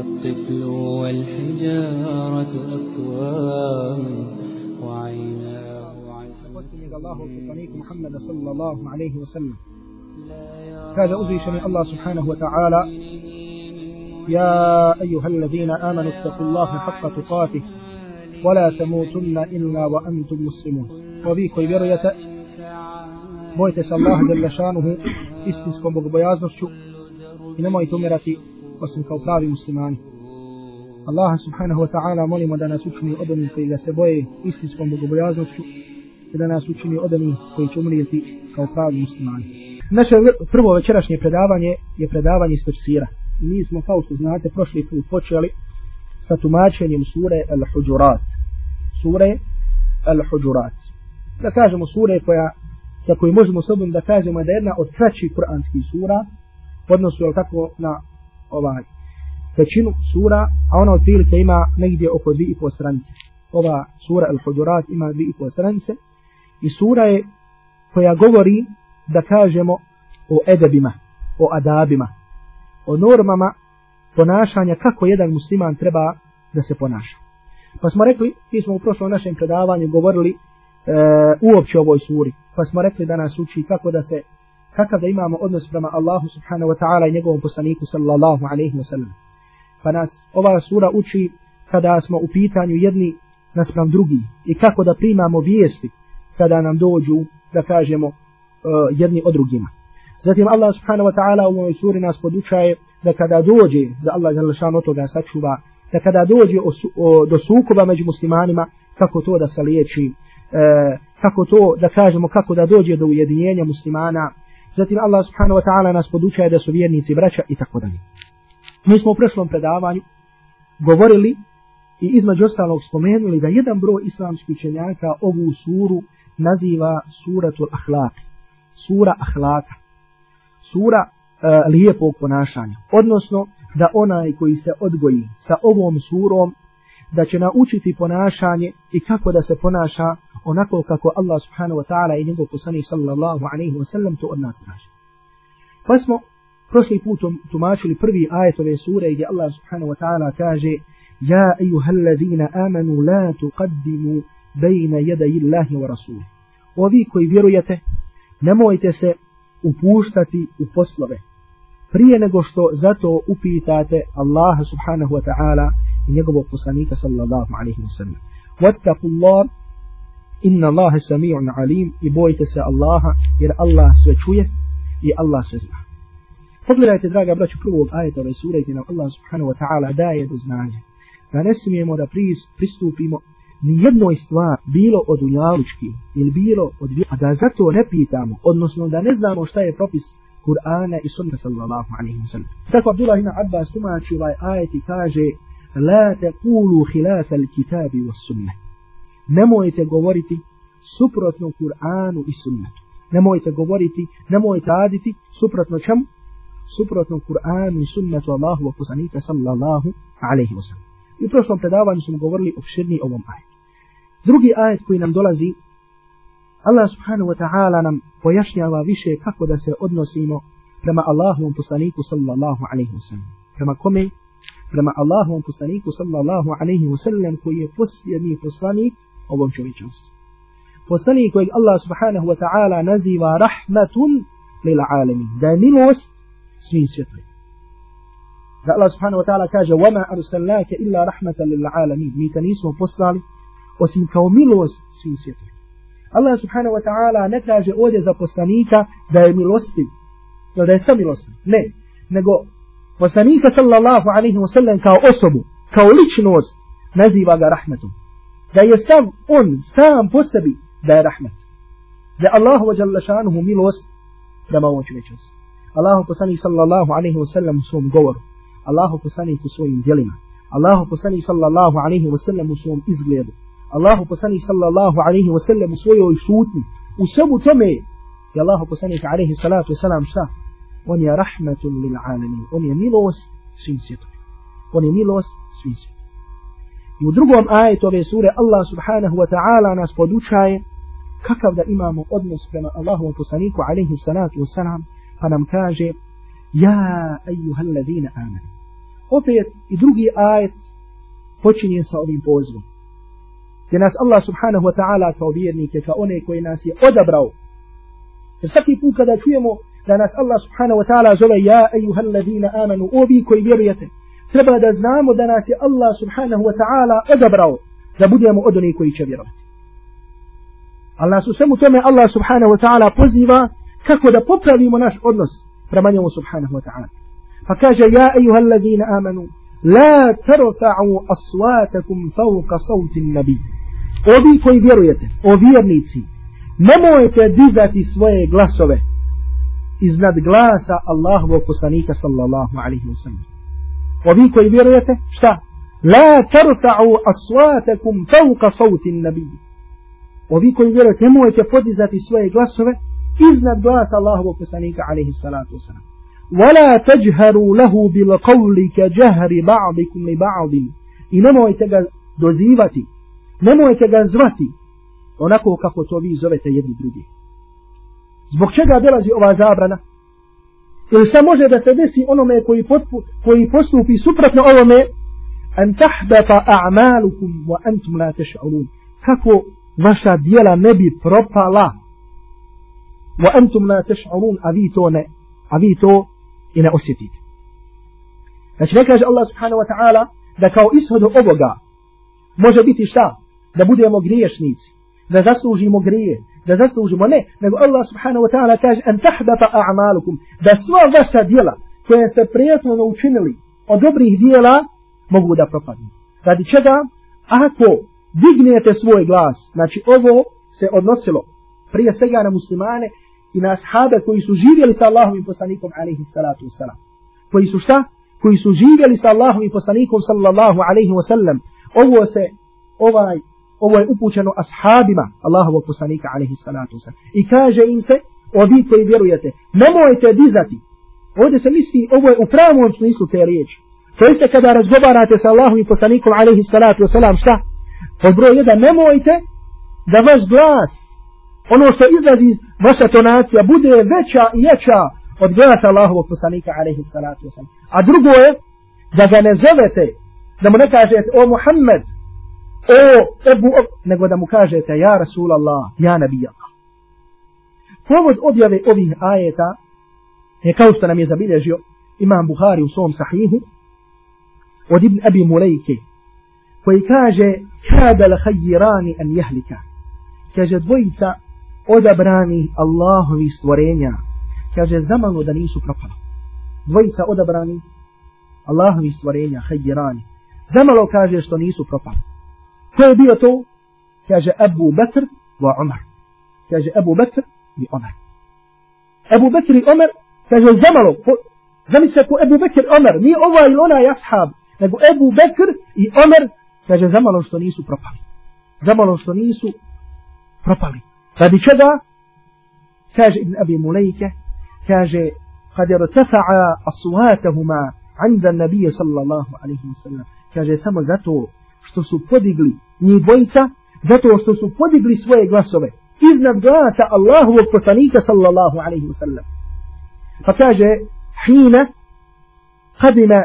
الطفل والحجارة أكوام وعيناه الله محمد صلى الله عليه وسلم. هذا أزيش من الله سبحانه وتعالى. يا أيها الذين آمنوا اتقوا الله حق تقاته ولا تموتن إلا وأنتم مسلمون. وبيك برية مويتس الله جل شانه. استسكم بغبيازنشو إنما يتمرتي. Osim kao pravi muslimani. Allaha subhanahu wa ta'ala molimo da nas učini od onih koji ga se boje istinskom bogobojaznošću i da nas učini od onih koji će umrijeti kao pravi muslimani. Naše prvo večerašnje predavanje je predavanje iz tefsira. I mi smo, kao što znate, prošli put počeli sa tumačenjem sure Al-Hujurat. Sure Al-Hujurat. Da kažemo sure koja, sa kojoj možemo sobom da kažemo da je jedna od kraćih kuranskih sura, odnosu je tako na ovaj većinu sura, a ona od prilike ima negdje oko dvije i pol stranice. Ova sura Al-Hudurat ima dvije i pol stranice i sura je koja govori da kažemo o edebima, o adabima, o normama ponašanja kako jedan musliman treba da se ponaša. Pa smo rekli, mi smo u prošlom našem predavanju govorili e, uopće o ovoj suri, pa smo rekli da nas uči kako da se, kakav da imamo odnos prema Allahu subhanahu wa ta'ala i njegovom poslaniku sallallahu alaihi wa sallam. Pa nas ova sura uči kada smo u pitanju jedni naspram drugi i kako da primamo vijesti kada nam dođu da kažemo uh, jedni od drugima. Zatim Allah subhanahu wa ta'ala u ovoj suri nas podučaje da kada dođe, da Allah je lešan od toga sačuva, da kada dođe o, o, do sukoba među muslimanima, kako to da se liječi, e, kako to da kažemo, kako da dođe do ujedinjenja muslimana. Zatim Allah subhanahu wa ta'ala nas podučaje da su vjernici braća i tako dalje. Mi smo u prošlom predavanju govorili i između ostalog spomenuli da jedan broj islamskih učenjaka ovu suru naziva suratul ahlak. Sura ahlaka. Sura e, lijepog ponašanja. Odnosno, da onaj koji se odgoji sa ovom surom, da će naučiti ponašanje i kako da se ponaša onako kako Allah subhanahu wa ta'ala i njegov poslanik sallallahu alaihi wa sallam to od nas traži. Pa smo prošli put tumačili prvi ajet ove sure gdje Allah subhanahu wa ta'ala kaže Ja ejuhallazina amanu la tuqaddimu bejna jadaji Allahi wa rasuli. Ovi koji vjerujete, nemojte se upuštati u poslove prije nego što zato upitate Allaha subhanahu wa ta'ala i njegovog poslanika sallallahu alaihi wa sallam. Wattaku Allah, inna Allahe sami'un alim i bojite se Allaha jer Allah sve čuje i Allah sve zna. Pogledajte, draga braću, prvog ajeta ove sure gdje nam Allah subhanahu wa ta'ala daje do znanja da ne smijemo da pristupimo ni jednoj stvar, bilo od unjalučki ili bilo od a da zato ne pitamo, odnosno da ne znamo šta je propis Kur'ana i sunna sallallahu alaihi wa sallam. Tako Abdullah ibn Abbas tumači ovaj ajet i kaže La taqulu khilafa al-kitabi wa sunnah. Nemojte govoriti suprotno Kur'anu i sunnetu. Nemojte govoriti, nemojte raditi suprotno čemu? Suprotno Kur'anu i sunnetu Allahu wa kusanika sallallahu alaihi wa sallam. I u prošlom predavanju smo govorili o širni ovom ajetu. Drugi ajet koji nam dolazi Allah subhanahu wa ta'ala nam pojašnjava više kako da se odnosimo prema Allahovom poslaniku sallallahu alaihi wa sallam. Prema kome? Prema Allahovom poslaniku sallallahu alaihi wa sallam koji je posljednji poslanik ovom čovječanstvu. Poslanik kojeg Allah subhanahu wa ta'ala naziva rahmatun lil alamin. Da je milost svim svjetovima. Da Allah subhanahu wa ta'ala kaže وَمَا أَرْسَلْنَاكَ إِلَّا رَحْمَةً لِلْعَالَمِينَ Mi te nismo poslali osim kao milost svim svjetovima. Allah subhanahu wa ta'ala ne kaže ovdje za poslanika da je milostiv, da je samilostiv. Ne, nego poslanika sallallahu alaihi wa sallam kao osobu, kao ličnost, naziva ga rahmetom. Da je sam on, sam po sebi, da je rahmet. Da je Allahu wa jalla šanuhu milost prema ovom čovečnosti. Allahu poslanik sallallahu alaihi wa sallam u svom govoru. Allahu poslanik u svojim djelima. Allahu poslanik sallallahu alaihi wa sallam u svom izgledu. Allahu poslanik sallallahu alaihi wa sallam u svojoj šutni, u svemu tome je Allahu poslanik alaihi salatu wasalam šta? On je rahmetun lil alamin, on je milost svim svjetovima. On je milost svim svjetovima. I u drugom ajetu ove sure Allah subhanahu wa ta'ala nas podučaje kakav da imamo odnos prema Allahu poslaniku alaihi salatu wasalam, pa nam kaže Ja ejuhal ladhina amen. opet i drugi ajet počinje sa ovim pozivom. Gdje nas Allah subhanahu wa ta'ala kao vjernike, kao one koji nas je odabrao. Jer svaki put kada čujemo da nas Allah subhanahu wa ta'ala zove ja ejuhal ladina amanu, ovi koji vjerujete, treba da znamo da nas je Allah subhanahu wa ta'ala odabrao da budemo od onih koji će vjerovati. Ali nas u svemu tome Allah subhanahu wa ta'ala poziva kako da popravimo naš odnos prema njemu subhanahu wa ta'ala. Pa kaže ja ejuha allazina amanu, la tarfa'u aswatakum fawqa sawti nabi. Ovi koji vjerujete, o vjernici, nemojte dizati svoje glasove iznad glasa Allahovog poslanika sallallahu alaihi wa sallam Ovi koji vjerujete, šta? La tarfa'u aswatakum fawqa sawti nabi. Ovi koji vjerujete, nemojte podizati svoje glasove iznad glasa Allahovog poslanika alaihi salatu wa sallam. ولا تجهروا له بالقول كجهر بعضكم لبعض i nemojte ga dozivati nemojte ga zvati onako kako to vi zovete jedni drugi zbog čega dolazi ova zabrana Ili šta može da se desi onome koji, potpu, koji postupi suprotno ovome an tahbata a'malukum wa antum la tash'urun kako vaša djela ne bi propala wa antum la tash'urun a vi to ne a vi to i ne osjetite. Znači ne kaže Allah subhanahu wa ta'ala da kao ishod ovoga može biti šta? Da budemo griješnici, da zaslužimo grije, da zaslužimo ne, nego Allah subhanahu wa ta'ala kaže an tahbata a'malukum, da sva vaša dijela koje ste prijatno učinili od dobrih dijela mogu da propadnu. Radi čega? Ako dignete svoj glas, znači ovo se odnosilo prije svega na muslimane i na ashabe koji su živjeli sa Allahom i poslanikom alaihi salatu wasalam. Koji su šta? Koji su živjeli sa Allahom i poslanikom sallallahu alaihi wasallam. Ovo se, ovaj, ovo je upućeno ashabima Allahovog poslanika alaihi salatu sa. I kaže im se, ovi koji vjerujete, nemojte dizati. Ovdje se misli, ovo je u pravom smislu te riječi. To jeste kada razgovarate sa Allahom i poslanikom alaihi salatu wasalam, šta? Pod broj jedan, nemojte da vaš glas ono što izlazi iz vaša tonacija bude veća i jača od glasa Allahovog poslanika alaihi salatu wasalam. A drugo je da ga ne zovete, da mu ne kažete o Muhammed, o Ebu, nego da mu kažete ja Rasul Allah, ja Nabi Allah. Povod objave ovih ajeta je kao što nam je zabilježio Imam Buhari u svom sahihu od Ibn Abi Mulejke koji kaže kada la an jehlika kaže dvojica odabrani Allahovi stvorenja, kaže zamalo da nisu propali. Dvojica odabrani Allahovi stvorenja, hajirani. Zamalo kaže što nisu propali. Ko je bio to? Kaže Abu Bakr wa Umar. Kaže Abu Bakr i Umar. Abu Bakr i Umar kaže zamalo. Zamislite ko Abu Bakr i Umar. Nije ova ili ona ashab. Nego Abu Bakr i Umar kaže zamalo što nisu propali. Zamalo što nisu propali. Radi čega? Kaže Ibn Abi Mulejke, kaže, kad je rtafa'a asuatahuma anda nabije sallallahu alaihi wa sallam, kaže samo zato što su podigli njih dvojica, zato što su podigli svoje glasove iznad glasa Allahovog poslanika sallallahu alaihi wa sallam. Pa kaže, hina kadima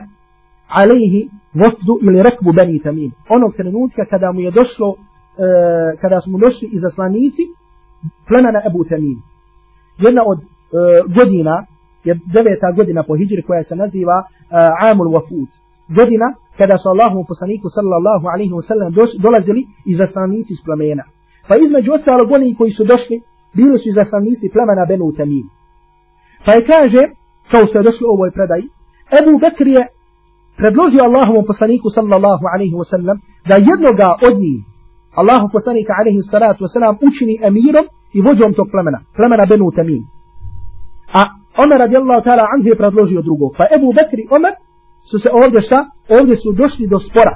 alaihi vofdu ili rekbu bani tamim. Onog trenutka kada mu je došlo, uh, kada su mu došli izaslanici, plemena Ebu Tamim. Jedna od uh, godina, je deveta godina po hijri koja se naziva uh, Amul Wafud. Godina kada su Allahu poslaniku sallallahu alaihi wasallam dolazili izaslanici iz plemena. Pa između ostalog oni koji su došli, bili su izaslanici zaslanici plemena Benu Tamim. Pa je kaže, kao što je došlo u ovoj predaji, Ebu Bekr je predložio Allahovom poslaniku sallallahu alaihi wasallam da jednoga od njih Allahu poslanika alaihi salatu wasalam učini emirom i vođom tog plemena, plemena Benu Tamim. A Omer radijallahu ta'ala anhu je predložio drugo. Pa Ebu Bekri Omer su se ovdje šta? Ovdje su došli do spora.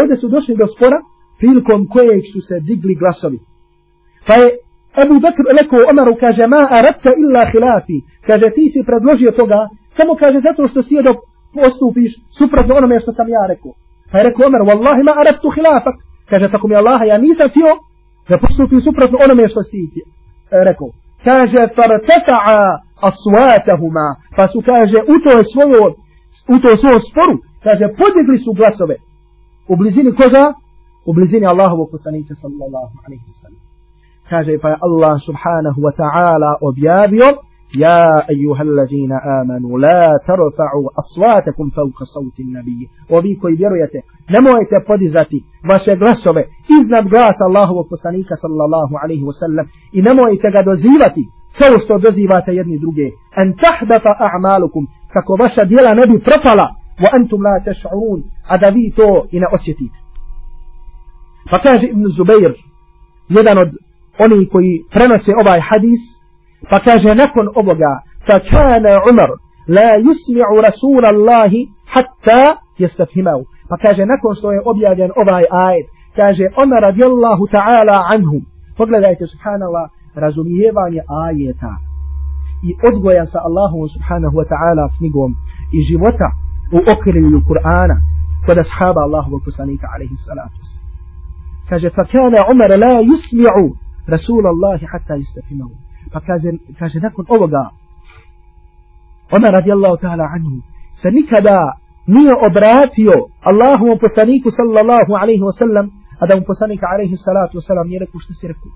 Ovdje su došli do spora prilikom kojeg su se digli glasovi. Pa je Ebu Bekr rekao Omeru kaže ma arabta illa hilafi. Kaže ti si predložio toga samo kaže zato što si da postupiš suprotno onome što sam ja rekao. Pa je rekao Omer wallahi ma arabtu hilafak. Kaže, tako mi Allaha, ja nisam htio da postupim suprotno onome što si ti eh, rekao. Kaže, farteta'a aswatahuma, pa su, kaže, u toj svojoj u to svom sporu, kaže, podigli su glasove. U blizini koga? U blizini Allahovog poslanika sallallahu alaihi wa sallam. Kaže, pa je Allah subhanahu wa ta'ala objavio, يا أيها الذين آمنوا لا ترفعوا أصواتكم فوق صوت النبي وبي كوي vjerujete nemojte podizati vaše glasove iznad glasa Allahovog poslanika sallallahu alaihi wa sallam i nemojte ga dozivati kao što dozivate jedni druge an tahdata a'malukum kako vaša djela ne bi propala wa antum la tash'urun a da vi to i ne osjetite. Pa kaže Ibn Zubair jedan od oni koji prenose ovaj hadis pa kaže nakon ovoga fa kana Umar la yusmi'u rasul Allah hatta yastafhimahu pa kaže nakon što je objavljen ovaj ajet kaže Umar radijallahu ta'ala anhu. Pogledajte subhanallah razumijevanje ajeta i odgoja sa Allahom subhanahu wa ta'ala knjigom i života u okrilju Kur'ana kod ashaba Allahovog poslanika alaihi salatu kaže fa kana Umar la yusmi'u rasul Allahi hatta yastafhimahu pa kaže, kaže nakon ovoga Umar radijallahu ta'ala anhu se nikada nije obratio Allahovom poslaniku sallallahu alaihi wa sallam a da mu poslanika alaihi salatu wa sallam nije rekao što si rekao.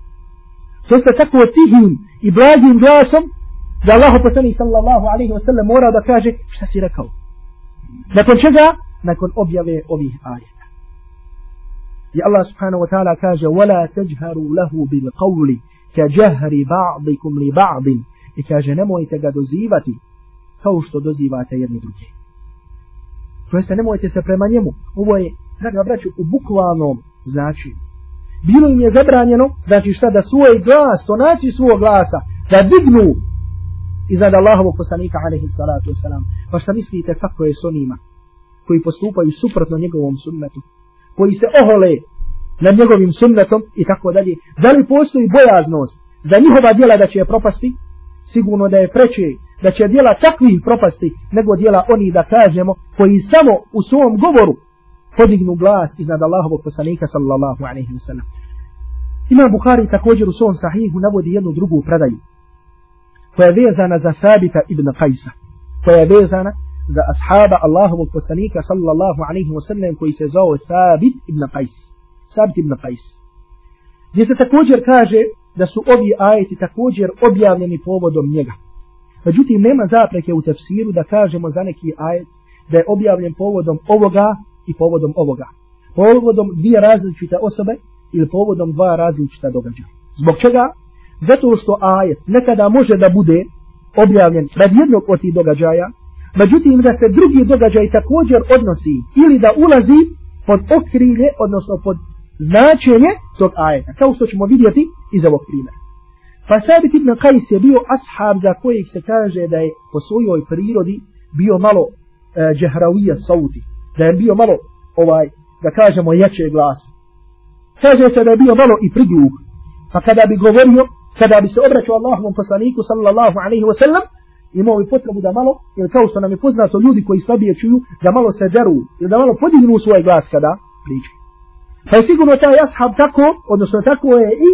To ste tako tihim i blagim glasom da Allah poslanik sallallahu alaihi wa sallam mora da kaže šta si rekao nakon čega nakon objave ovih ajeta i Allah subhanahu wa ta'ala kaže ولا تجهروا له بالقول كجهر بعضكم لبعض i kaže nemojte ga dozivati kao što dozivate jedni drugi. To jeste nemojte se prema njemu. Ovo je, draga braću, u bukvalnom značenju. Bilo im je zabranjeno, znači šta da svoj glas, to naći svog glasa, da dignu iznad Allahovog poslanika alaihi salatu wasalam. Pa šta mislite kako je s onima koji postupaju suprotno njegovom sunnetu, koji se ohole nad njegovim sunnetom i tako dalje. Da li postoji bojaznost za njihova djela da će je propasti? Sigurno da je preče da će djela takvih propasti nego djela oni da kažemo koji samo u svom govoru podignu glas iznad Allahovog poslanika sallallahu alaihi wa sallam. Imam Bukhari također u svom sahihu navodi jednu drugu predaju koja je vezana za Thabita ibn Qajsa koja je vezana za ashaba Allahovog poslanika sallallahu alaihi wa sallam koji se zove Thabit ibn Qajs. Sabit ibn Qais. Gdje se također kaže da su ovi ajeti također objavljeni povodom njega. Međutim, nema zapreke u tefsiru da kažemo za neki ajet da je objavljen povodom ovoga i povodom ovoga. Povodom dvije različite osobe ili povodom dva različita događaja. Zbog čega? Zato što ajet nekada može da bude objavljen radi jednog od tih događaja, međutim da se drugi događaj također odnosi ili da ulazi pod okrilje, odnosno pod značenje tog ajeta, kao što ćemo vidjeti iz ovog primjera. Pa Sabit ibn Qais je bio ashab za kojeg se kaže da je po svojoj prirodi bio malo e, džehravija sauti, da je bio malo, ovaj, da kažemo, jače glas. Kaže se da je bio malo i prigluh, pa kada bi govorio, kada bi se obraćao Allahovom poslaniku sallallahu alaihi wa sallam, imao bi potrebu da malo, jer kao što nam je poznato ljudi koji slabije čuju, da malo se deru, ili da malo podignu svoj glas kada pričaju. Pa je sigurno taj ashab tako, odnosno tako je i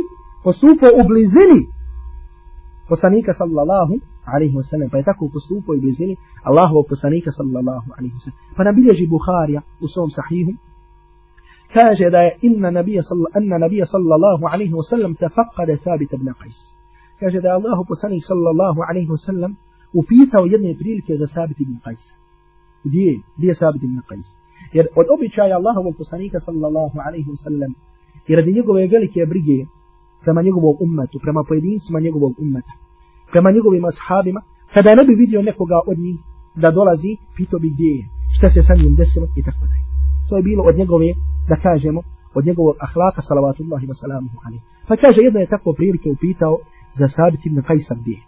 postupao u blizini poslanika sallallahu alaihi wa sallam. Pa je tako postupao u blizini Allahovog poslanika sallallahu alaihi wa sallam. Pa nam bilježi Bukharija u svom sahihu. Kaže da je inna nabija, anna nabija sallallahu alaihi wa sallam tafaqqada thabit ibn Qais. Kaže da je Allahu poslanik sallallahu alaihi wa sallam upitao jedne prilike za Sabit ibn Qais. Gdje je? Gdje je Sabit ibn Qais? Jer od običaja Allahovog poslanika sallallahu alaihi wasallam i radi njegove velike brige prema njegovom ummetu, prema pojedincima njegovog ummeta, prema njegovim ashabima, kada ne bi vidio nekoga od njih da dolazi, pito bi gdje je, šta se sa njim desilo i tako dalje. To je bilo od njegove, da kažemo, od njegovog ahlaka salavatullahi wa salamuhu alaihi. Pa kaže, jedno je tako prilike upitao za sabit ibn Qajsa gdje je.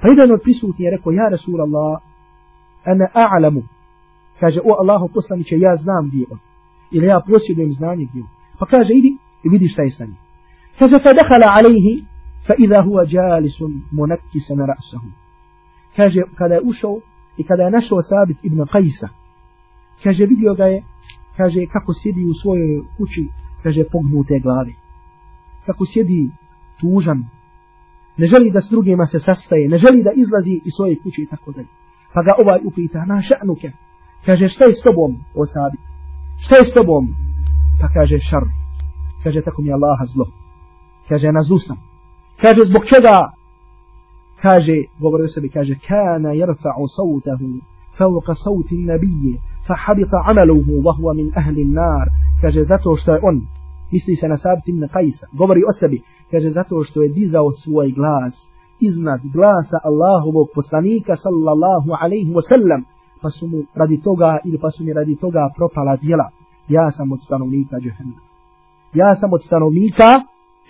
Pa jedan od prisutnji je rekao, ja Rasulallah, ana a'lamu kaže o Allahu poslanice ja znam gdje on ili ja posjedujem znanje gdje on pa kaže idi i vidi šta je sa njim kaže fa dakhala alayhi fa idha huwa jalisun munakkisan ra'sahu kaže kada je ušao i kada je našao Sabit ibn Qajsa kaže vidio ga je kaže kako sjedi u svojoj kući kaže pognute glave kako sjedi tužan ne želi da s drugima se sastaje ne želi da izlazi iz svoje kuće i tako dalje pa ga ovaj upita na ša'nuke Kaže, šta je s tobom, o sabi? Šta je s tobom? Pa kaže, šar. Kaže, tako mi Allaha zlo. Kaže, nazusam. Kaže, zbog čega? Kaže, govori o sebi, kaže, kana jerfa'u sautahu fauqa sauti nabije, fahabita amaluhu, wa huwa min ahli nar. Kaže, zato što je on, misli se na sabit ibn Kajsa govori o sebi, kaže, zato što je dizao svoj glas iznad glasa Allahovog poslanika, sallallahu alaihi wa sallam, pa su mu radi toga, ili pa su mi radi toga propala djela. Ja sam od stanovnika džehennama. Ja sam od stanovnika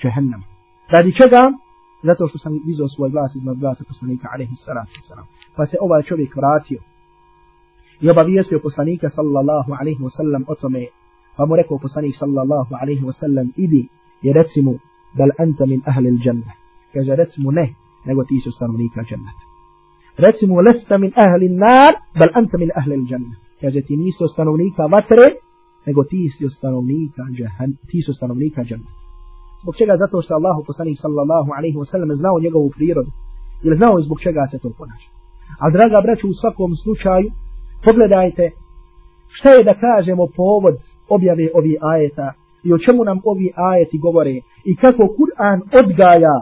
džehennama. Radi čega? Zato što sam dizao svoj glas iznad glasa poslanika, alaihi salatu wasalam. Pa se ovaj čovjek vratio i obavijestio poslanika sallallahu alaihi wa sallam o tome pa mu rekao poslanik sallallahu alaihi wa sallam idi i reci mu bel anta min ahli il džanna kaže reci mu ne nego ti su stanovnika džannata reci mu lesta min ahli nar bel anta min ahli il džanna kaže ti nisu stanovnika vatre nego ti su stanovnika džahan ti su stanovnika džannata zbog čega zato što Allahu poslanik sallallahu alaihi wa sallam znao njegovu prirodu ili znao zbog čega se to ponaša a draga braću u svakom slučaju pogledajte šta je da kažemo povod objave ovih ajeta i o čemu nam ovi ajeti govore i kako Kur'an odgaja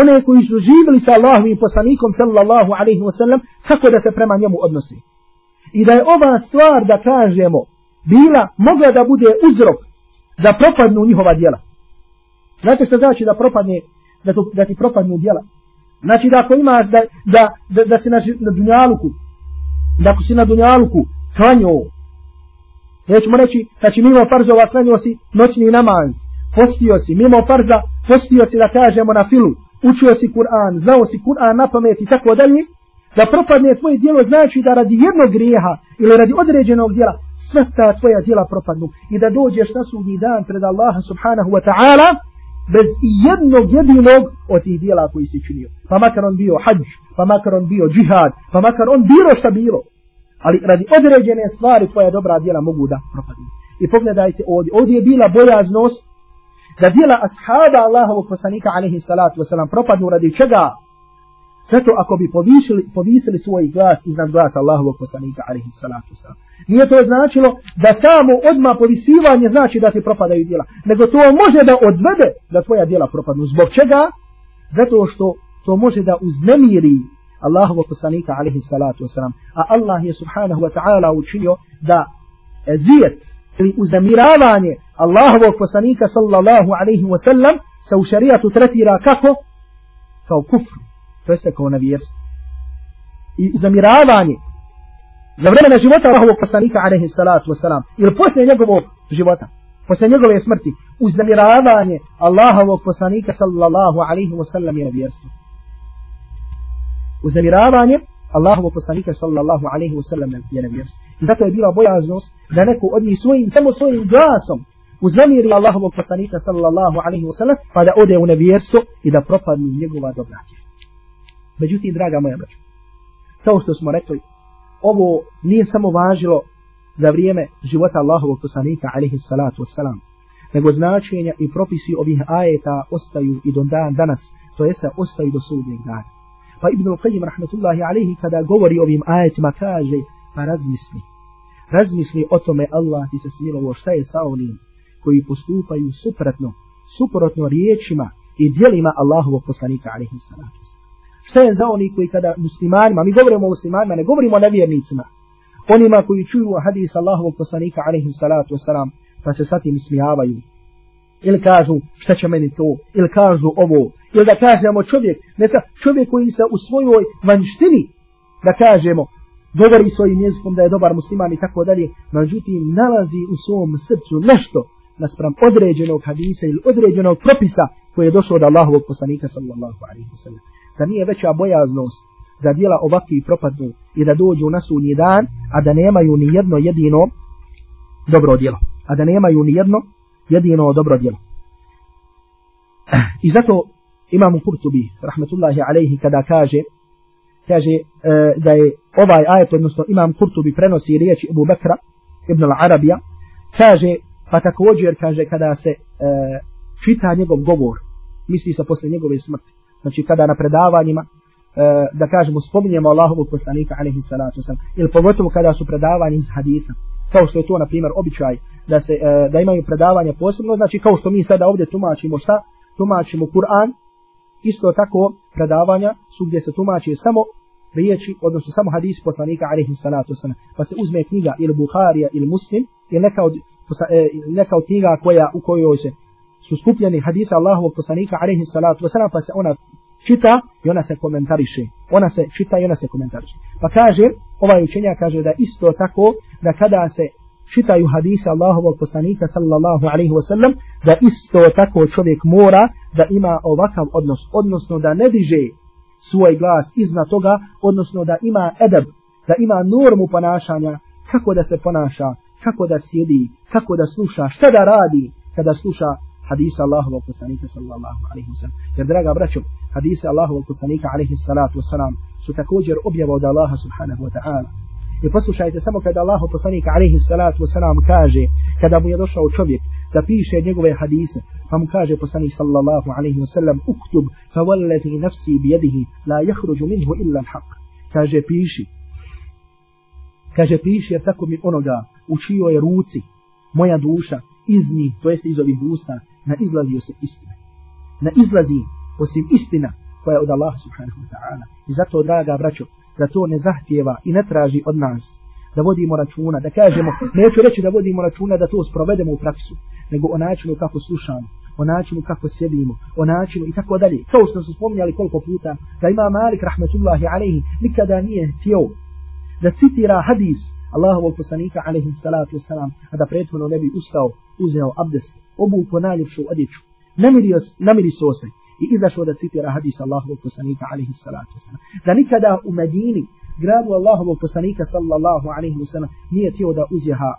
one koji su živjeli sa Allahom i poslanikom sallallahu alaihi wa sallam kako da se prema njemu odnosi i da je ova stvar da kažemo bila mogla da bude uzrok da propadnu njihova djela. Znate što znači da propadne da, tu, da ti propadnu djela? Znači da ako imaš da, da, da, da si na, na dunjaluku da ako si na dunjaluku klanio, nećemo reći, znači mimo farzova klanio si noćni namaz, postio si, mimo farza, postio si da kažemo na filu, učio si Kur'an, znao si Kur'an na pamet i tako dalje, da propadne tvoje dijelo znači da radi jednog grijeha ili radi određenog dijela, sve ta tvoja dijela propadnu. I da dođeš na sudnji dan pred Allaha subhanahu wa ta'ala bez i jednog jedinog od tih dijela koji si činio. Pa makar on bio hađ, pa makar on bio džihad, pa makar on bilo šta bilo. Ali radi određene stvari tvoja dobra dijela mogu da propadnu. I pogledajte ovdje, ovdje je bila bojaznost da dijela ashaba Allahovog poslanika alaihi salatu wasalam propadnu radi čega? Sve to ako bi povisili, povisili svoj glas iznad glasa Allahovog poslanika alaihi salatu wasalam. Nije to značilo da samo odma povisivanje znači da ti propadaju djela. Nego to može da odvede da tvoja djela propadnu. Zbog čega? Zato što to može da uznemiri Allahovog poslanika alaihi salatu wasalam. A Allah je subhanahu wa ta'ala učinio da ezijet ili uznemiravanje Allahovog poslanika sallallahu alaihi wasallam se u šarijatu tretira kako? Kao kufru. To na vjerstvo. I uznemiravanje za vremena života Allahovog poslanika alaihi salatu wasalam ili poslije njegovog života poslije njegove smrti uznamiravanje Allahovog poslanika sallallahu alaihi wasallam je nevjerstvo uznamiravanje Allahovog poslanika sallallahu alaihi wasallam je nevjerstvo i zato je bila bojaznost da neko od njih svojim samo svojim glasom uznamiri Allahovog poslanika sallallahu alaihi wasallam pa da ode u nevjerstvo i da propadnu njegova dobra međutim draga moja braća kao što smo rekli ovo nije samo važilo za vrijeme života Allahovog poslanika alaihi salatu wassalam, nego značenja i propisi ovih ajeta ostaju i do dan danas, to jeste ostaju do sudnjeg dana. Pa Ibn Qayyim rahmetullahi alaihi kada govori ovim ajetima kaže, pa razmisli. Razmisli o tome Allah ti se smilovo šta je sa onim koji postupaju suprotno, suprotno riječima i dijelima Allahovog poslanika alaihi salatu Šta je za oni koji kada muslimanima, mi govorimo o muslimanima, ne govorimo o nevjernicima, onima koji čuju hadis Allahovog poslanika alaihi salatu wasalam, pa se sa tim smijavaju. Ili kažu šta će meni to, ili kažu ovo, ili da kažemo čovjek, ne sa, čovjek koji se u svojoj vanštini, da kažemo, govori svojim jezikom da je dobar musliman i tako dalje, međutim nalazi u svom srcu nešto naspram određenog hadisa ili određenog propisa koji je došao od Allahovog poslanika sallallahu alaihi wa sallam. Zar nije veća bojaznost da dijela ovakvi propadnu i da dođu na sunji dan, a da nemaju ni jedno jedino dobro djelo. A da nemaju ni jedno jedino dobro djelo. I zato imam Kurtubi, rahmetullahi alaihi, kada kaže, kaže e, da je ovaj ajet, odnosno imam Kurtubi prenosi riječi Ebu Bekra, ibn al-Arabija, kaže, pa također kaže kada se e, čita njegov govor, misli se posle njegove smrti, znači kada na predavanjima e, da kažemo spominjemo Allahovog poslanika alejhi salatu vesselam ili pogotovo kada su predavanja iz hadisa kao što je to na primjer običaj da se e, da imaju predavanja posebno znači kao što mi sada ovdje tumačimo šta? Tumačimo Kur'an isto tako predavanja su gdje se tumači samo riječi odnosno samo hadis poslanika alejhi salatu vesselam pa se uzme knjiga ili Buharija ili Muslim ili neka od e, neka od knjiga koja u kojoj se su skupljeni hadisa Allahovog poslanika alejhi salatu vesselam pa se ona čita i ona se komentariše. Ona se čita i ona se komentariše. Pa kaže, ovaj učenja kaže da isto tako, da kada se čitaju hadise Allahovog poslanika sallallahu alaihi wa sallam, da isto tako čovjek mora da ima ovakav odnos, odnosno da ne diže svoj glas iznad toga, odnosno da ima edab, da ima normu ponašanja, kako da se ponaša, kako da sjedi, kako da sluša, šta da radi kada sluša hadisa Allahovog poslanika sallallahu alaihi wa. Jer draga braćo, hadise Allahovog poslanika alaihi salatu wasalam su također objava od Allaha subhanahu wa ta'ala. I poslušajte samo kada Allahov poslanik alaihi salatu wasalam kaže, kada mu je došao čovjek da piše njegove hadise, pa mu kaže poslanik sallallahu alaihi wasallam, uktub fa wallati nafsi bijedihi la jahruđu minhu illa l'haq. Kaže piši. Kaže piši jer tako mi onoga u čijoj je ruci moja duša iz njih, to jest iz ovih usta, na izlazio se istina. Na izlazi osim istina koja je od Allaha subhanahu wa ta'ala. I zato, draga braćo, da to ne zahtjeva i ne traži od nas da vodimo računa, da kažemo, neću reći da vodimo računa da to sprovedemo u praksu, nego o načinu kako slušamo, o načinu kako sjedimo, o načinu i tako dalje. Kao što su spominjali koliko puta, da ima Malik rahmetullahi alaihi nikada nije htio da citira hadis Allahovog poslanika alaihi salatu wasalam, a da prethodno ne bi ustao, uzeo abdest, obuko najljepšu odjeću, namirio, namirio se i izašao da citira hadis Allahovog poslanika alaihi salatu wasalam. Da nikada u Medini, gradu Allahovog poslanika sallallahu alaihi wasalam, nije tio da uzjeha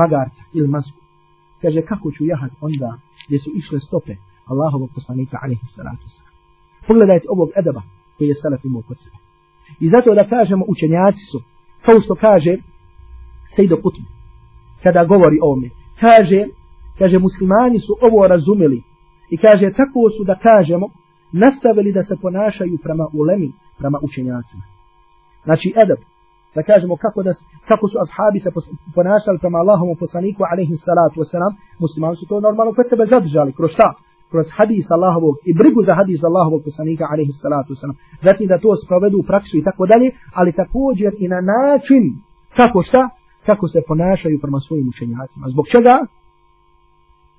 magarca ili mazgu. Kaže, kako ću jahat onda gdje su išle stope Allahovog poslanika alaihi salatu wasalam. Pogledajte ovog edaba koji je salaf imao kod sebe. I zato da kažemo učenjaci su, kao što kaže Sejdo Kutub, kada govori o ovome, kaže, kaže muslimani su ovo razumeli I kaže, tako su da kažemo, nastavili da se ponašaju prema ulemi, prema učenjacima. Znači, edab, da kažemo kako, da, kako su ashabi se ponašali prema Allahom poslaniku, alaihi salatu wasalam, muslimani su to normalno kod sebe zadržali, kroz šta? Kroz hadis Allahovog i brigu za hadis Allahovog poslanika, alaihi salatu wasalam. Zatim da to sprovedu u praksu i tako dalje, ali također i na način, kako šta? Kako se ponašaju prema svojim učenjacima. Zbog čega?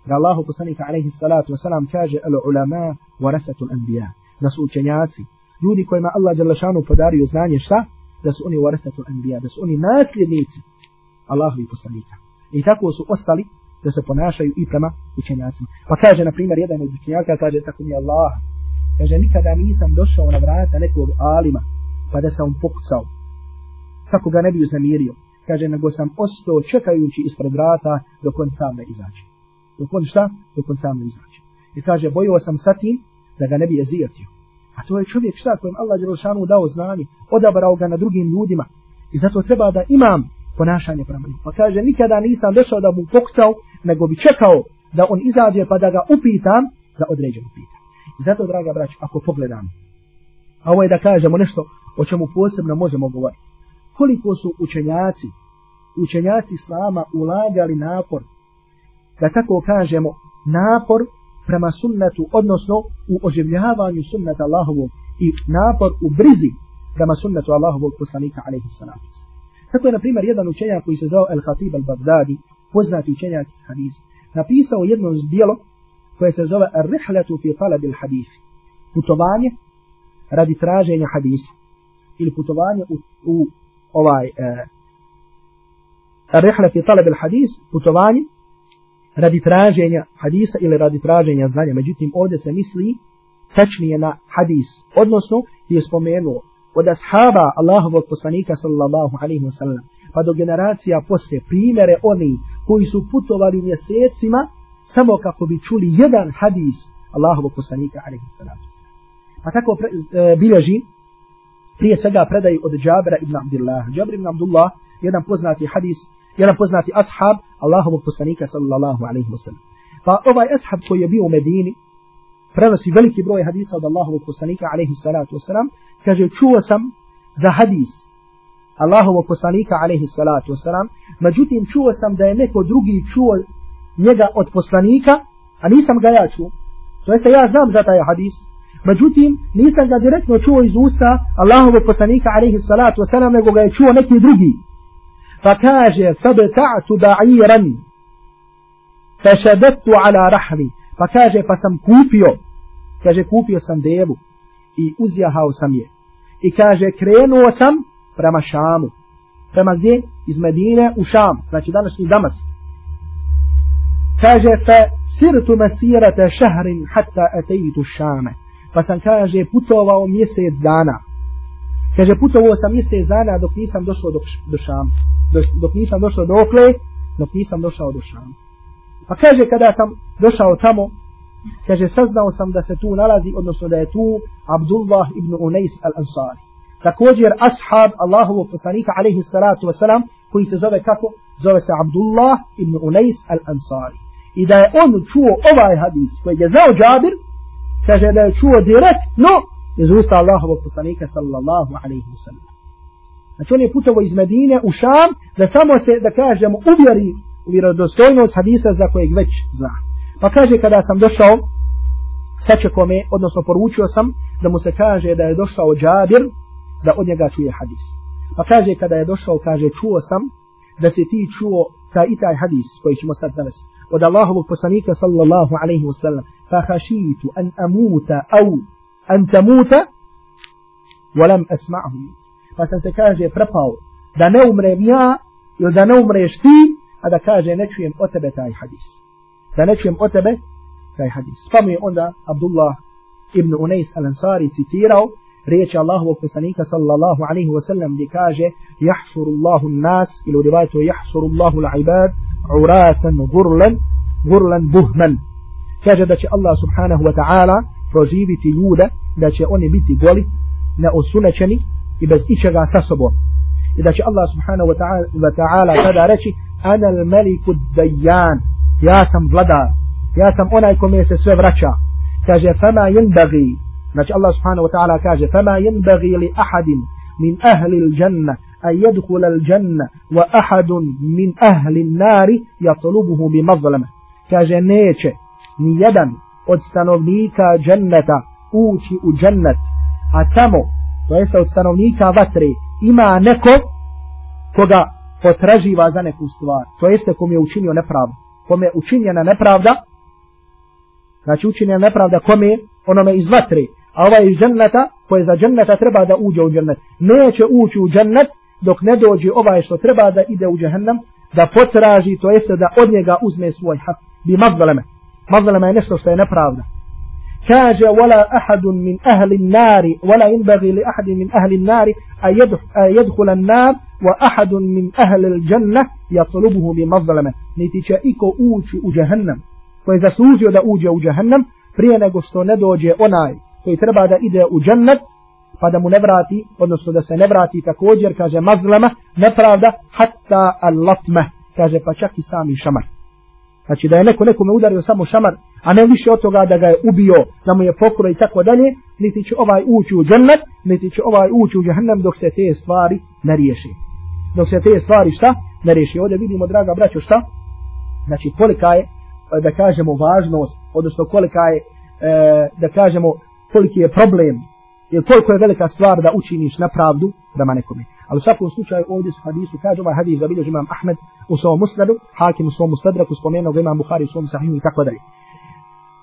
Da Allahu poslanika alejhi salatu vesselam kaže al ulama warathatul anbiya. Da su učenjaci ljudi kojima Allah dželle šanu podario znanje šta? Da su oni warathatul anbiya da su oni nasljednici Allahovi poslanika. I tako su ostali da se ponašaju i prema učenjacima. Pa kaže na primjer jedan od učenjaka kaže tako mi Allah. Kaže nikada nisam došao na vrata nekog alima pa da sam pokucao. Kako ga ne bi uznemirio. Kaže nego sam ostao čekajući ispred vrata dok on sam ne izađe dok on šta? Dok on sam ne izađe. I kaže, bojio sam sa tim da ga ne bi jezijetio. A to je čovjek šta kojem Allah Đerošanu dao znanje, odabrao ga na drugim ljudima. I zato treba da imam ponašanje prema njim. Pa kaže, nikada nisam došao da mu pokucao, nego bi čekao da on izađe pa da ga upitam, da određeno pita. I zato, draga brać, ako pogledam, a ovo je da kažemo nešto o čemu posebno možemo govoriti. Koliko su učenjaci, učenjaci Islama ulagali napor da tako kažemo, napor prema sunnetu, odnosno u oživljavanju sunneta Allahovog i napor u brizi prema sunnetu Allahovog poslanika, alaihi salatu. Tako je, na primjer, jedan učenjak koji se zove El-Khatib al-Baghdadi, poznati učenjak iz hadisa, napisao jedno zdjelo koje se zove Ar-Rihletu fi talab il-Hadisi. Putovanje radi traženja hadisa. Ili putovanje u, u ovaj eh, uh, Ar-Rihletu fi talab il-Hadis, putovanje radi traženja hadisa ili radi traženja znanja. Međutim, ovdje se misli tačnije na hadis. Odnosno, je spomenuo od ashaba Allahovog poslanika sallallahu alaihi wa sallam pa do generacija poslije primere oni koji su putovali mjesecima samo kako bi čuli jedan hadis Allahovog poslanika alaihi wa sallam. Pa tako pre, e, bilježi prije svega predaj od Džabera ibn Abdullah. Džabra ibn Abdullah, jedan poznati hadis jedan poznati ashab Allahovog poslanika sallallahu alaihi wasallam. Pa ovaj ashab koji je bio u Medini, prenosi veliki broj hadisa od Allahovog poslanika, alaihi salatu wasalam, kaže, čuo sam za hadis Allahovog poslanika, alaihi salatu wasalam, međutim, čuo sam da je neko drugi čuo njega od poslanika, a nisam ga ja čuo. To jeste, ja znam za taj hadis, međutim, nisam ga direktno čuo iz usta Allahovog poslanika, alaihi salatu wasalam, nego ga je čuo neki drugi. Pa kaže, fabta'tu ba'iran, fešadetu ala rahvi. pa kaže, pa sam kupio, kaže, kupio sam devu i uzjahao sam je. I kaže, krenuo sam prema Šamu. Prema gdje? Iz Medine u Šam, znači današnji Damas. Kaže, fa sirtu masirata šahrin hatta ateitu Šame. Pa sam, kaže, putovao mjesec dana. Kaže, putovao sam mjesec dana dok nisam došao do, do Šama. Dok, dok nisam došao do Okle, dok nisam došao do Šama. Pa kaže, kada sam došao tamo, kaže, saznao sam da se tu nalazi, odnosno da je tu Abdullah ibn Unais al-Ansari. Također, ashab Allahovog poslanika, alaihi salatu wasalam, koji se zove kako? Zove se Abdullah ibn Unais al-Ansari. I da je on čuo ovaj hadis, koji je znao Džabir, kaže da je čuo direktno iz usta Allahovog poslanika, sallallahu alaihi wasalam. Znači on je putovo iz Medine u Šam, da samo se, da kažemo, uvjeri u vjerodostojnost hadisa za kojeg već zna. Pa kaže kada sam došao sačekao me, odnosno poručio sam da mu se kaže da je došao Džabir da od njega čuje hadis. Pa kaže kada je došao, kaže čuo sam da se ti čuo taj i taj hadis koji ćemo sad danas od Allahovog poslanika sallallahu alaihi wa sallam fa hašitu an amuta au an tamuta ولم asma'hu pa sam se kaže prepao da ne umrem ja ili da ne umreš ti a da kaže ne čujem o tebe taj hadis. Da ne čujem o tebe taj hadis. Pa mi je onda Abdullah ibn Unais al-Ansari citirao riječi Allahovog poslanika sallallahu alaihi wa sallam gdje kaže jahšurullahu nas ili u rivajtu jahšuru Allahu l'ibad uratan gurlan gurlan buhman kaže da će Allah subhanahu wa ta'ala proziviti ljude da će oni biti goli neosunećeni i bez ičega sa sobom i da će Allah subhanahu wa ta'ala tada reći ana al-maliku dajan ja sam vladar ja sam onaj kome se sve vraća kaže fama yenbagi znači Allah subhanahu wa ta'ala kaže fama yenbagi li ahadin min ahli al-janna an yadkhula al-janna wa ahadun min ahli an-nari yatlubuhu bi mazlama kaže neće ni jedan od stanovnika dženneta ući u džennet a tamo to jeste od stanovnika vatre ima neko koga potraživa za neku stvar. To jeste kom je učinio nepravdu. Kom je učinjena nepravda znači učinjena nepravda kome onome iz vatre. A ovaj iz dženneta koje za dženneta treba da uđe u džennet. Neće ući u džennet dok ne dođe ovaj što treba da ide u džehennem da potraži to jeste da od njega uzme svoj hak. Bi mazleme mazleme je nešto što je nepravda. Min ahli an-nari wala yanbaghi li ahadin min ahli an-nari an yadkhula an-nar wa ahadun min ahli al-jannah yatlubuhu bi mazleme niti će iko ući u džehennem koji je zaslužio da uđe u džehennem prije nego što ne dođe onaj koji treba da ide u džennet pa da mu ne vrati, odnosno da se ne vrati također, kaže mazlama, nepravda, hatta al-latme, kaže pa čak i sami šamar. Znači da je neko nekome udario samo šamar, a ne više od toga da ga je ubio, da mu je pokro i tako dalje, niti će ovaj ući u džennet, niti će ovaj ući u džahnem dok se te stvari ne riješi. Dok se te stvari šta? Ne riješi. Ovdje vidimo, draga braćo, šta? Znači kolika je, da kažemo, važnost, odnosno kolika je, e, da kažemo, koliki je problem, jer koliko je velika stvar da učiniš na pravdu prema nekome. Ali u svakom slučaju ovdje su hadisu, kaže ovaj hadis zabiljež imam Ahmed u svom musnadu, hakim u svom mustadraku, spomenuo ga imam Buhari u svom sahimu i tako dalje.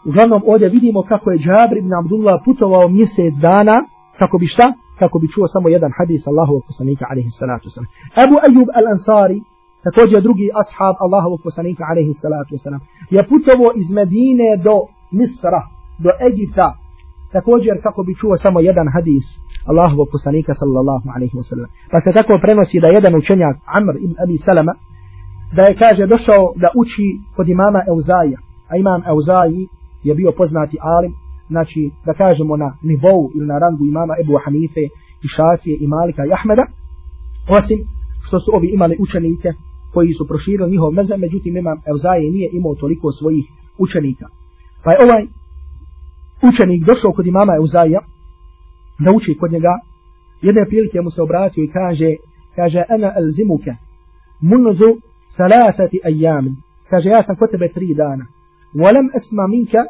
Uglavnom ovdje vidimo kako je Džabir ibn Abdullah putovao mjesec dana, kako bi šta? Kako bi čuo samo jedan hadis Allahovog poslanika alaihi salatu wasalam. Abu Ayyub al-Ansari, također drugi ashab Allahovog poslanika alaihi salatu wasalam, je putovao iz Medine do Misra, do Egipta, također kako bi čuo samo jedan hadis Allahovog poslanika sallallahu alaihi wasallam. Pa se tako prenosi da jedan učenjak Amr ibn Abi Salama da je kaže došao da uči kod imama Euzaija, a imam Euzaji je bio poznati alim, znači da kažemo na nivou ili na rangu imama Ebu Hanife i Šafije i Malika i Ahmeda, osim što su ovi imali učenike koji su proširili njihov meze, međutim imam Euzaje nije imao toliko svojih učenika. Pa je ovaj učenik došao kod imama Euzaja da uči kod njega, jedne prilike mu se obratio i kaže, kaže, ana alzimuka munzu salasati ajamin. Kaže, ja sam kod tebe tri dana. Walam asma minka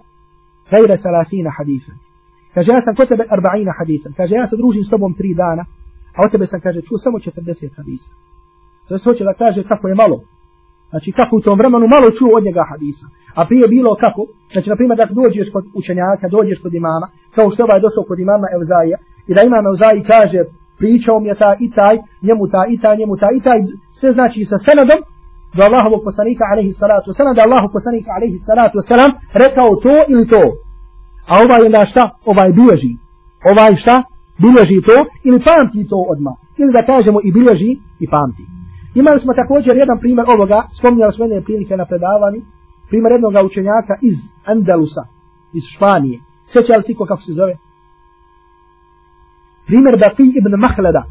gajra salasina hadisa. Kaže, ja sam kod tebe arbaina hadisa. Kaže, ja se družim s tobom tri dana, a od tebe sam, kaže, čuo samo 40 hadisa. To se hoće da kaže kako je malo. Znači kako u tom vremenu malo čuo od njega hadisa. A prije bilo kako? Znači, na primjer, da dođeš kod učenjaka, dođeš kod imama, kao što ovaj došao kod imama Evzaija, i da imam Evzaij kaže, pričao mi je ta i taj, njemu ta i taj, njemu ta i taj, sve znači sa senadom, do Allahovog poslanika, alaihi salatu wasalam, da Allahov poslanika, alaihi salatu wasalam, rekao to ili to. A ovaj onda šta? Ovaj bilježi. Ovaj šta? Bilježi to ili pamti to odma. Ili da kažemo i bilježi i pamti. Imali smo također jedan primjer ovoga, spominjali smo jedne prilike na predavanju, primjer jednog učenjaka iz Andalusa, iz Španije. Sjeća li si kako se zove? Primjer Baqi ibn Mahlada,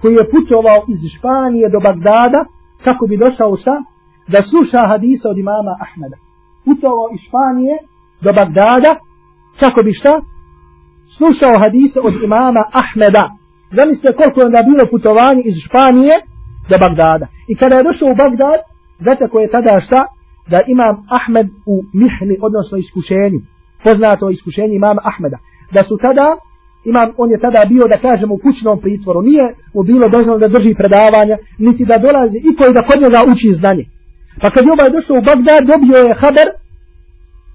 koji je putovao iz Španije do Bagdada, kako bi došao šta? Da sluša hadisa od imama Ahmeda. Putovao iz Španije do Bagdada, kako bi šta? Slušao hadisa od imama Ahmeda. Zamislite koliko je onda bilo putovanje iz Španije do Bagdada. I kada je došao u Bagdad, znate ko je tada šta? Da imam Ahmed u mihni, odnosno iskušenju. Poznato iskušenje imama Ahmeda. Da su tada imam, on je tada bio, da kažemo, u kućnom pritvoru. Nije mu bilo dozvoljeno da drži predavanja, niti da dolazi i koji da kod njega uči znanje. Pa kad je ovaj došao u Bagdad, dobio je haber,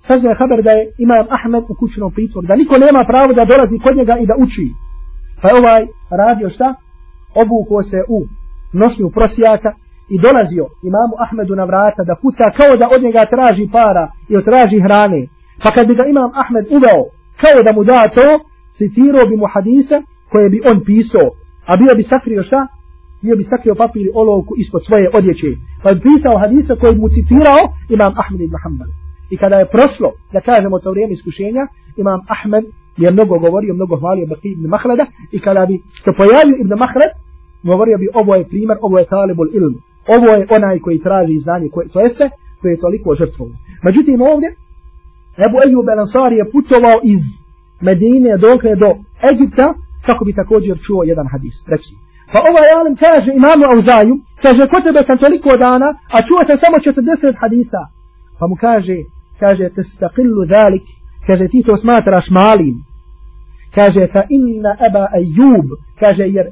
saznao je haber da je imam Ahmed u kućnom pritvoru, da niko nema pravo da dolazi kod njega i da uči. Pa je ovaj radio šta? Obuko se u nošnju prosijaka i dolazio imamu Ahmedu na vrata da kuca kao da od njega traži para i traži hrane. Pa kad bi ga imam Ahmed uveo kao da mu da to, citirao bi mu hadise koje bi on pisao, a bio bi sakrio šta? Bio bi sakrio papir i olovku ispod svoje odjeće. Pa bi pisao hadise koje bi mu citirao Imam Ahmed ibn Hanbal. I kada je prošlo, da kažemo to vrijeme iskušenja, Imam Ahmed je mnogo govorio, mnogo hvalio Baki ibn Mahlada i kada bi se pojavio ibn Mahlad, govorio bi ovo je primjer, ovo je talibul ilm. Ovo je onaj koji traži znanje, koje, to jeste, koji je toliko žrtvovo. Međutim ovdje, Ebu Ejub El Ansari je putovao iz Medine dokle do Egipta, kako bi također čuo jedan hadis. Reći. Pa ovaj alim kaže imamu Auzaju, kaže, ko tebe sam toliko dana, a čuo sam samo 40 hadisa. Pa mu kaže, kaže, te stakillu dhalik, kaže, ti to smatraš malim. Kaže, fa inna eba Ejub, kaže, jer,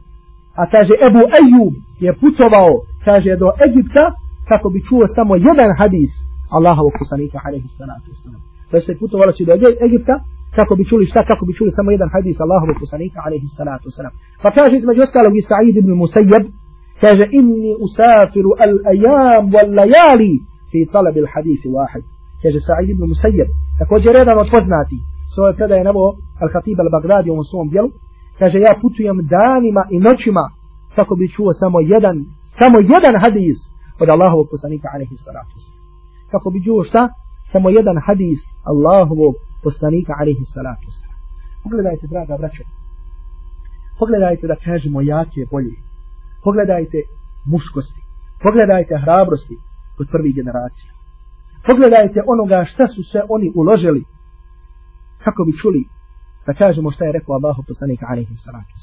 a kaže, Ebu Ejub je putovao, kaže, do Egipta, kako bi čuo samo jedan hadis Allahovog kusanika, alaihi salatu wasalam. To je putovalo si do Egipta, kako bi čuli šta, kako bi čuli samo jedan hadis Allahovog poslanika, alaihi salatu wasalam. Pa kaže između ostalog i Sa'id ibn Musayyab, kaže inni usafiru al ajam wal layali fi talab al hadith wahid. Kaže Sa'id ibn Musayyab, također jedan od poznati, svoje predaje nabo Al-Khatib al-Baghdadi u svom dijelu, kaže ja putujem danima i noćima kako bi čuo samo jedan, samo jedan hadis od Allahovog poslanika, alaihi salatu wasalam. Kako bi čuo šta? Samo jedan hadis Allahovog poslanika alaihi salatu wasalam. Pogledajte, draga braće, pogledajte da kažemo jake bolje, pogledajte muškosti, pogledajte hrabrosti kod prvih generacija. Pogledajte onoga šta su se oni uložili kako bi čuli da kažemo šta je rekao Allahu poslanika alaihi salatu.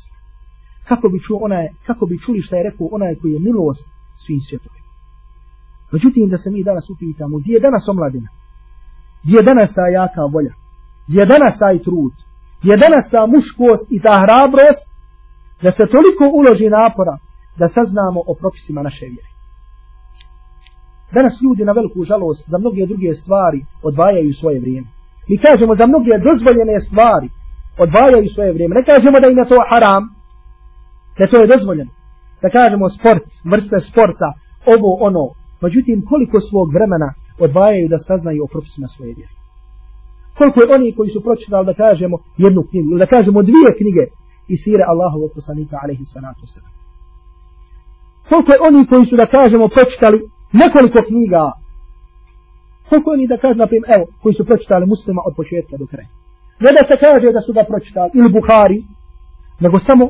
Kako bi, čuo onaj, kako bi čuli šta je rekao onaj koji je milost svim svjetovima. Međutim, da se mi danas upitamo, gdje je danas omladina? Gdje je danas ta jaka volja? je danas taj trud, je danas ta muškost i ta hrabrost, da se toliko uloži napora da saznamo o propisima naše vjere. Danas ljudi na veliku žalost za mnoge druge stvari odvajaju svoje vrijeme. Mi kažemo za mnoge dozvoljene stvari odvajaju svoje vrijeme. Ne kažemo da im je to haram, da to je dozvoljeno. Da kažemo sport, vrste sporta, ovo, ono. Međutim, koliko svog vremena odvajaju da saznaju o propisima svoje vjere koliko je oni koji su pročitali da kažemo jednu knjigu ili da kažemo dvije knjige i sire Allahovog poslanika alaihi salatu sallam. Koliko je oni koji su da kažemo pročitali nekoliko knjiga koliko oni da kažemo naprim, evo, koji su pročitali muslima od početka do kraja. Ne da se kaže da su ga pročitali ili Buhari, nego samo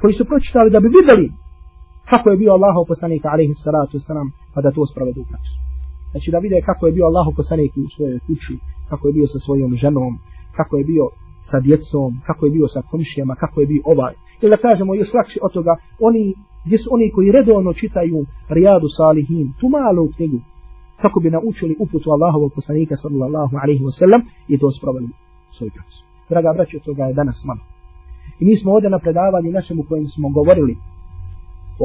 koji su pročitali da bi vidjeli kako je bio Allahov poslanika, alaihi salatu wasalam, pa da to spravedu u praksu. Znači da vide kako je bio Allahu poslanik u svojoj kući, kako je bio sa svojom ženom, kako je bio sa djecom, kako je bio sa komšijama, kako je bio ovaj. Ili da kažemo još lakše od toga, oni, gdje su oni koji redovno čitaju Rijadu Salihin, tu malu knjigu, kako bi naučili uputu Allahovog poslanika sallallahu alaihi wasallam i to sprovali svoj praksu. Draga braće, toga je danas malo. I mi smo ovdje na predavanju našem u kojem smo govorili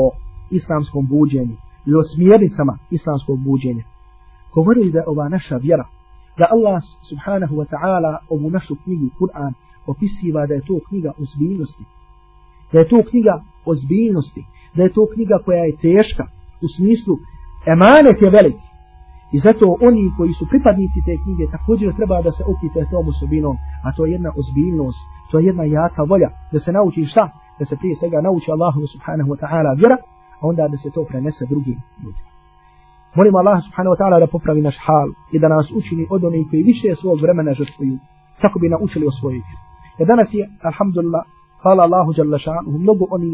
o islamskom buđenju i o smjernicama islamskog buđenja. Govorili da ova naša vjera, da Allah subhanahu wa ta'ala ovu našu knjigu Kur'an opisiva da je to knjiga ozbiljnosti. Da je to knjiga ozbiljnosti. Da je to knjiga koja je teška u smislu emanet je velik. I zato oni koji su pripadnici te knjige također treba da se opite tom osobinom, a to je jedna ozbiljnost, to je jedna jaka volja, da se nauči šta? Da se prije svega nauči Allahu subhanahu wa ta'ala vjera, a onda da se to prenese drugim ljudima. Molim Allah subhanahu wa ta'ala da popravi naš hal i da nas učini od onih koji više svog vremena žrtvuju, kako bi naučili o svojoj vjeri. Jer danas je, alhamdulillah, hvala Allahu jalla šanuhu, mnogo oni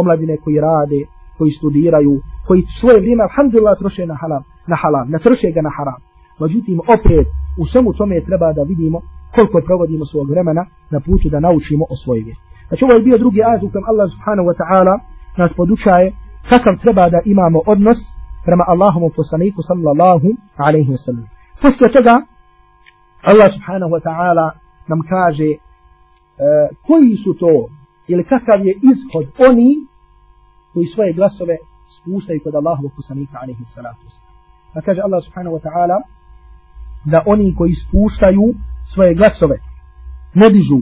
omladine koji rade, koji studiraju, koji svoje vrijeme, alhamdulillah, troše na halal, na halal, ne troše ga na haram. Međutim, opet, u svemu tome treba da vidimo koliko provodimo svog vremena na putu da naučimo o svojoj vjeri. Znači, ovo je bio drugi ajet u kojem Allah subhanahu wa ta'ala nas podučaje kakav treba da imamo odnos prema Allahom poslaniku sallallahu alaihi wa sallam. Poslije toga, Allah subhanahu wa ta'ala nam kaže uh, koji su to ili kakav je izhod oni koji svoje glasove spustaju kod Allahovog poslanika alaihi salatu Pa kaže Allah subhanahu wa ta'ala da oni koji spuštaju svoje glasove ne dižu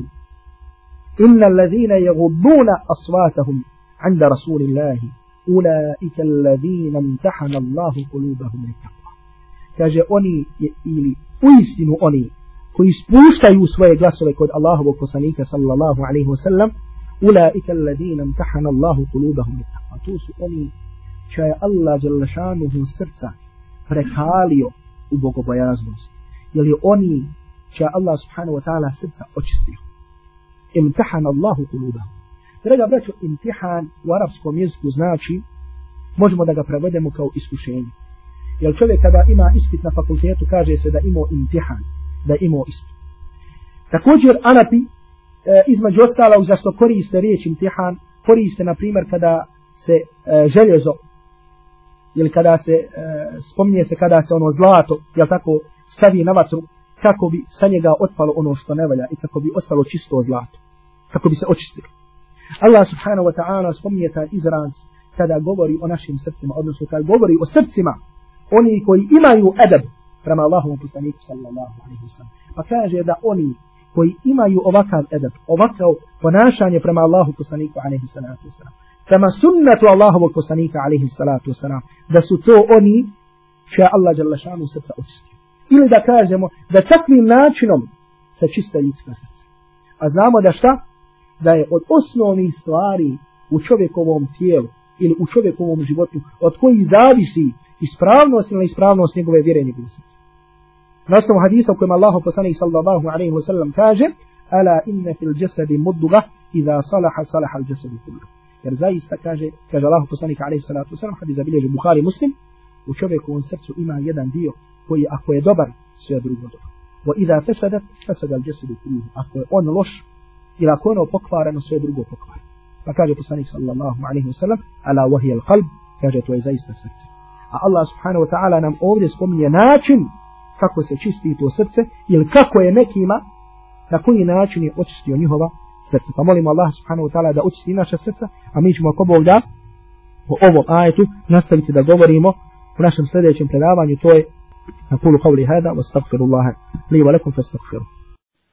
inna alladhina yagudduna aswatahum عند رسول الله أولئك الذين امتحن الله قلوبهم للتقوى kaže oni ili uistinu oni koji spuštaju svoje glasove kod Allahovog poslanika sallallahu alejhi ve sellem ulaika alladine imtahana Allah qulubahum bittaqwa to su oni čija je Allah dželle šanuhu srca prekalio u bogobojaznost. Jeli oni čija Allah subhanahu wa taala srca očistio. Imtahana Allah qulubahum. Draga braćo, imtihan u arapskom jeziku znači, možemo da ga prevedemo kao iskušenje. Jer čovjek kada ima ispit na fakultetu, kaže se da imao imtihan, da imao ispit. Također, Arapi, e, između ostala, za koriste riječ imtihan, koriste, na primjer, kada se e, željezo, ili kada se, e, spominje se kada se ono zlato, jel tako, stavi na vatru, kako bi sa njega otpalo ono što ne valja i kako bi ostalo čisto zlato. Kako bi se očistilo. Allah subhanahu wa ta'ala spominje taj izraz kada govori o našim srcima, odnosno kada govori o srcima oni koji imaju edab prema Allahovom poslaniku sallallahu alaihi wa. Pa kaže da oni koji imaju ovakav edab, ovakav ponašanje prema Allahu poslaniku alaihi salatu wasallam, prema sunnetu Allahovog poslanika alaihi salatu wasallam, da su to oni će Allah jalla šanu srca očistio. Ili da kažemo da takvim načinom se čiste ljudska srca. A znamo da šta? Da je od osnovnih stvari u čovjekovom tijelu ili u čovjekovom životu od koji zavisi ispravnost ili ispravnost njegove vjere njegove srce. Na osnovu hadisa u kojem Allah poslanih sallallahu alaihi wa sallam kaže Ala inne fil jasadi mudduga iza salaha salaha al jasadi kullu. Jer zaista kaže, kaže Allah poslanih alaihi salatu sallam hadis zabilježi Bukhari muslim u čovjekovom srcu ima jedan dio koji ako je dobar sve drugo dobro. Wa iza fesadat fesada al jasadi kullu. Ako je on loš ili ako ono pokvareno sve drugo pokvareno. Pa kaže poslanik sallallahu alaihi wa sallam, ala wahi al qalb, kaže to je zaista srce. A Allah subhanahu wa ta'ala nam ovdje spominje način kako se čisti to srce ili kako je nekima, na koji način je očistio njihova srce. Pa molimo Allah subhanahu wa ta'ala da očisti naša srca, a mi ćemo ako Bog da o ovom ajetu nastaviti da govorimo u našem sljedećem predavanju, to je na kulu qavli hada, wa stagfirullaha li wa lakum fa stagfirullaha.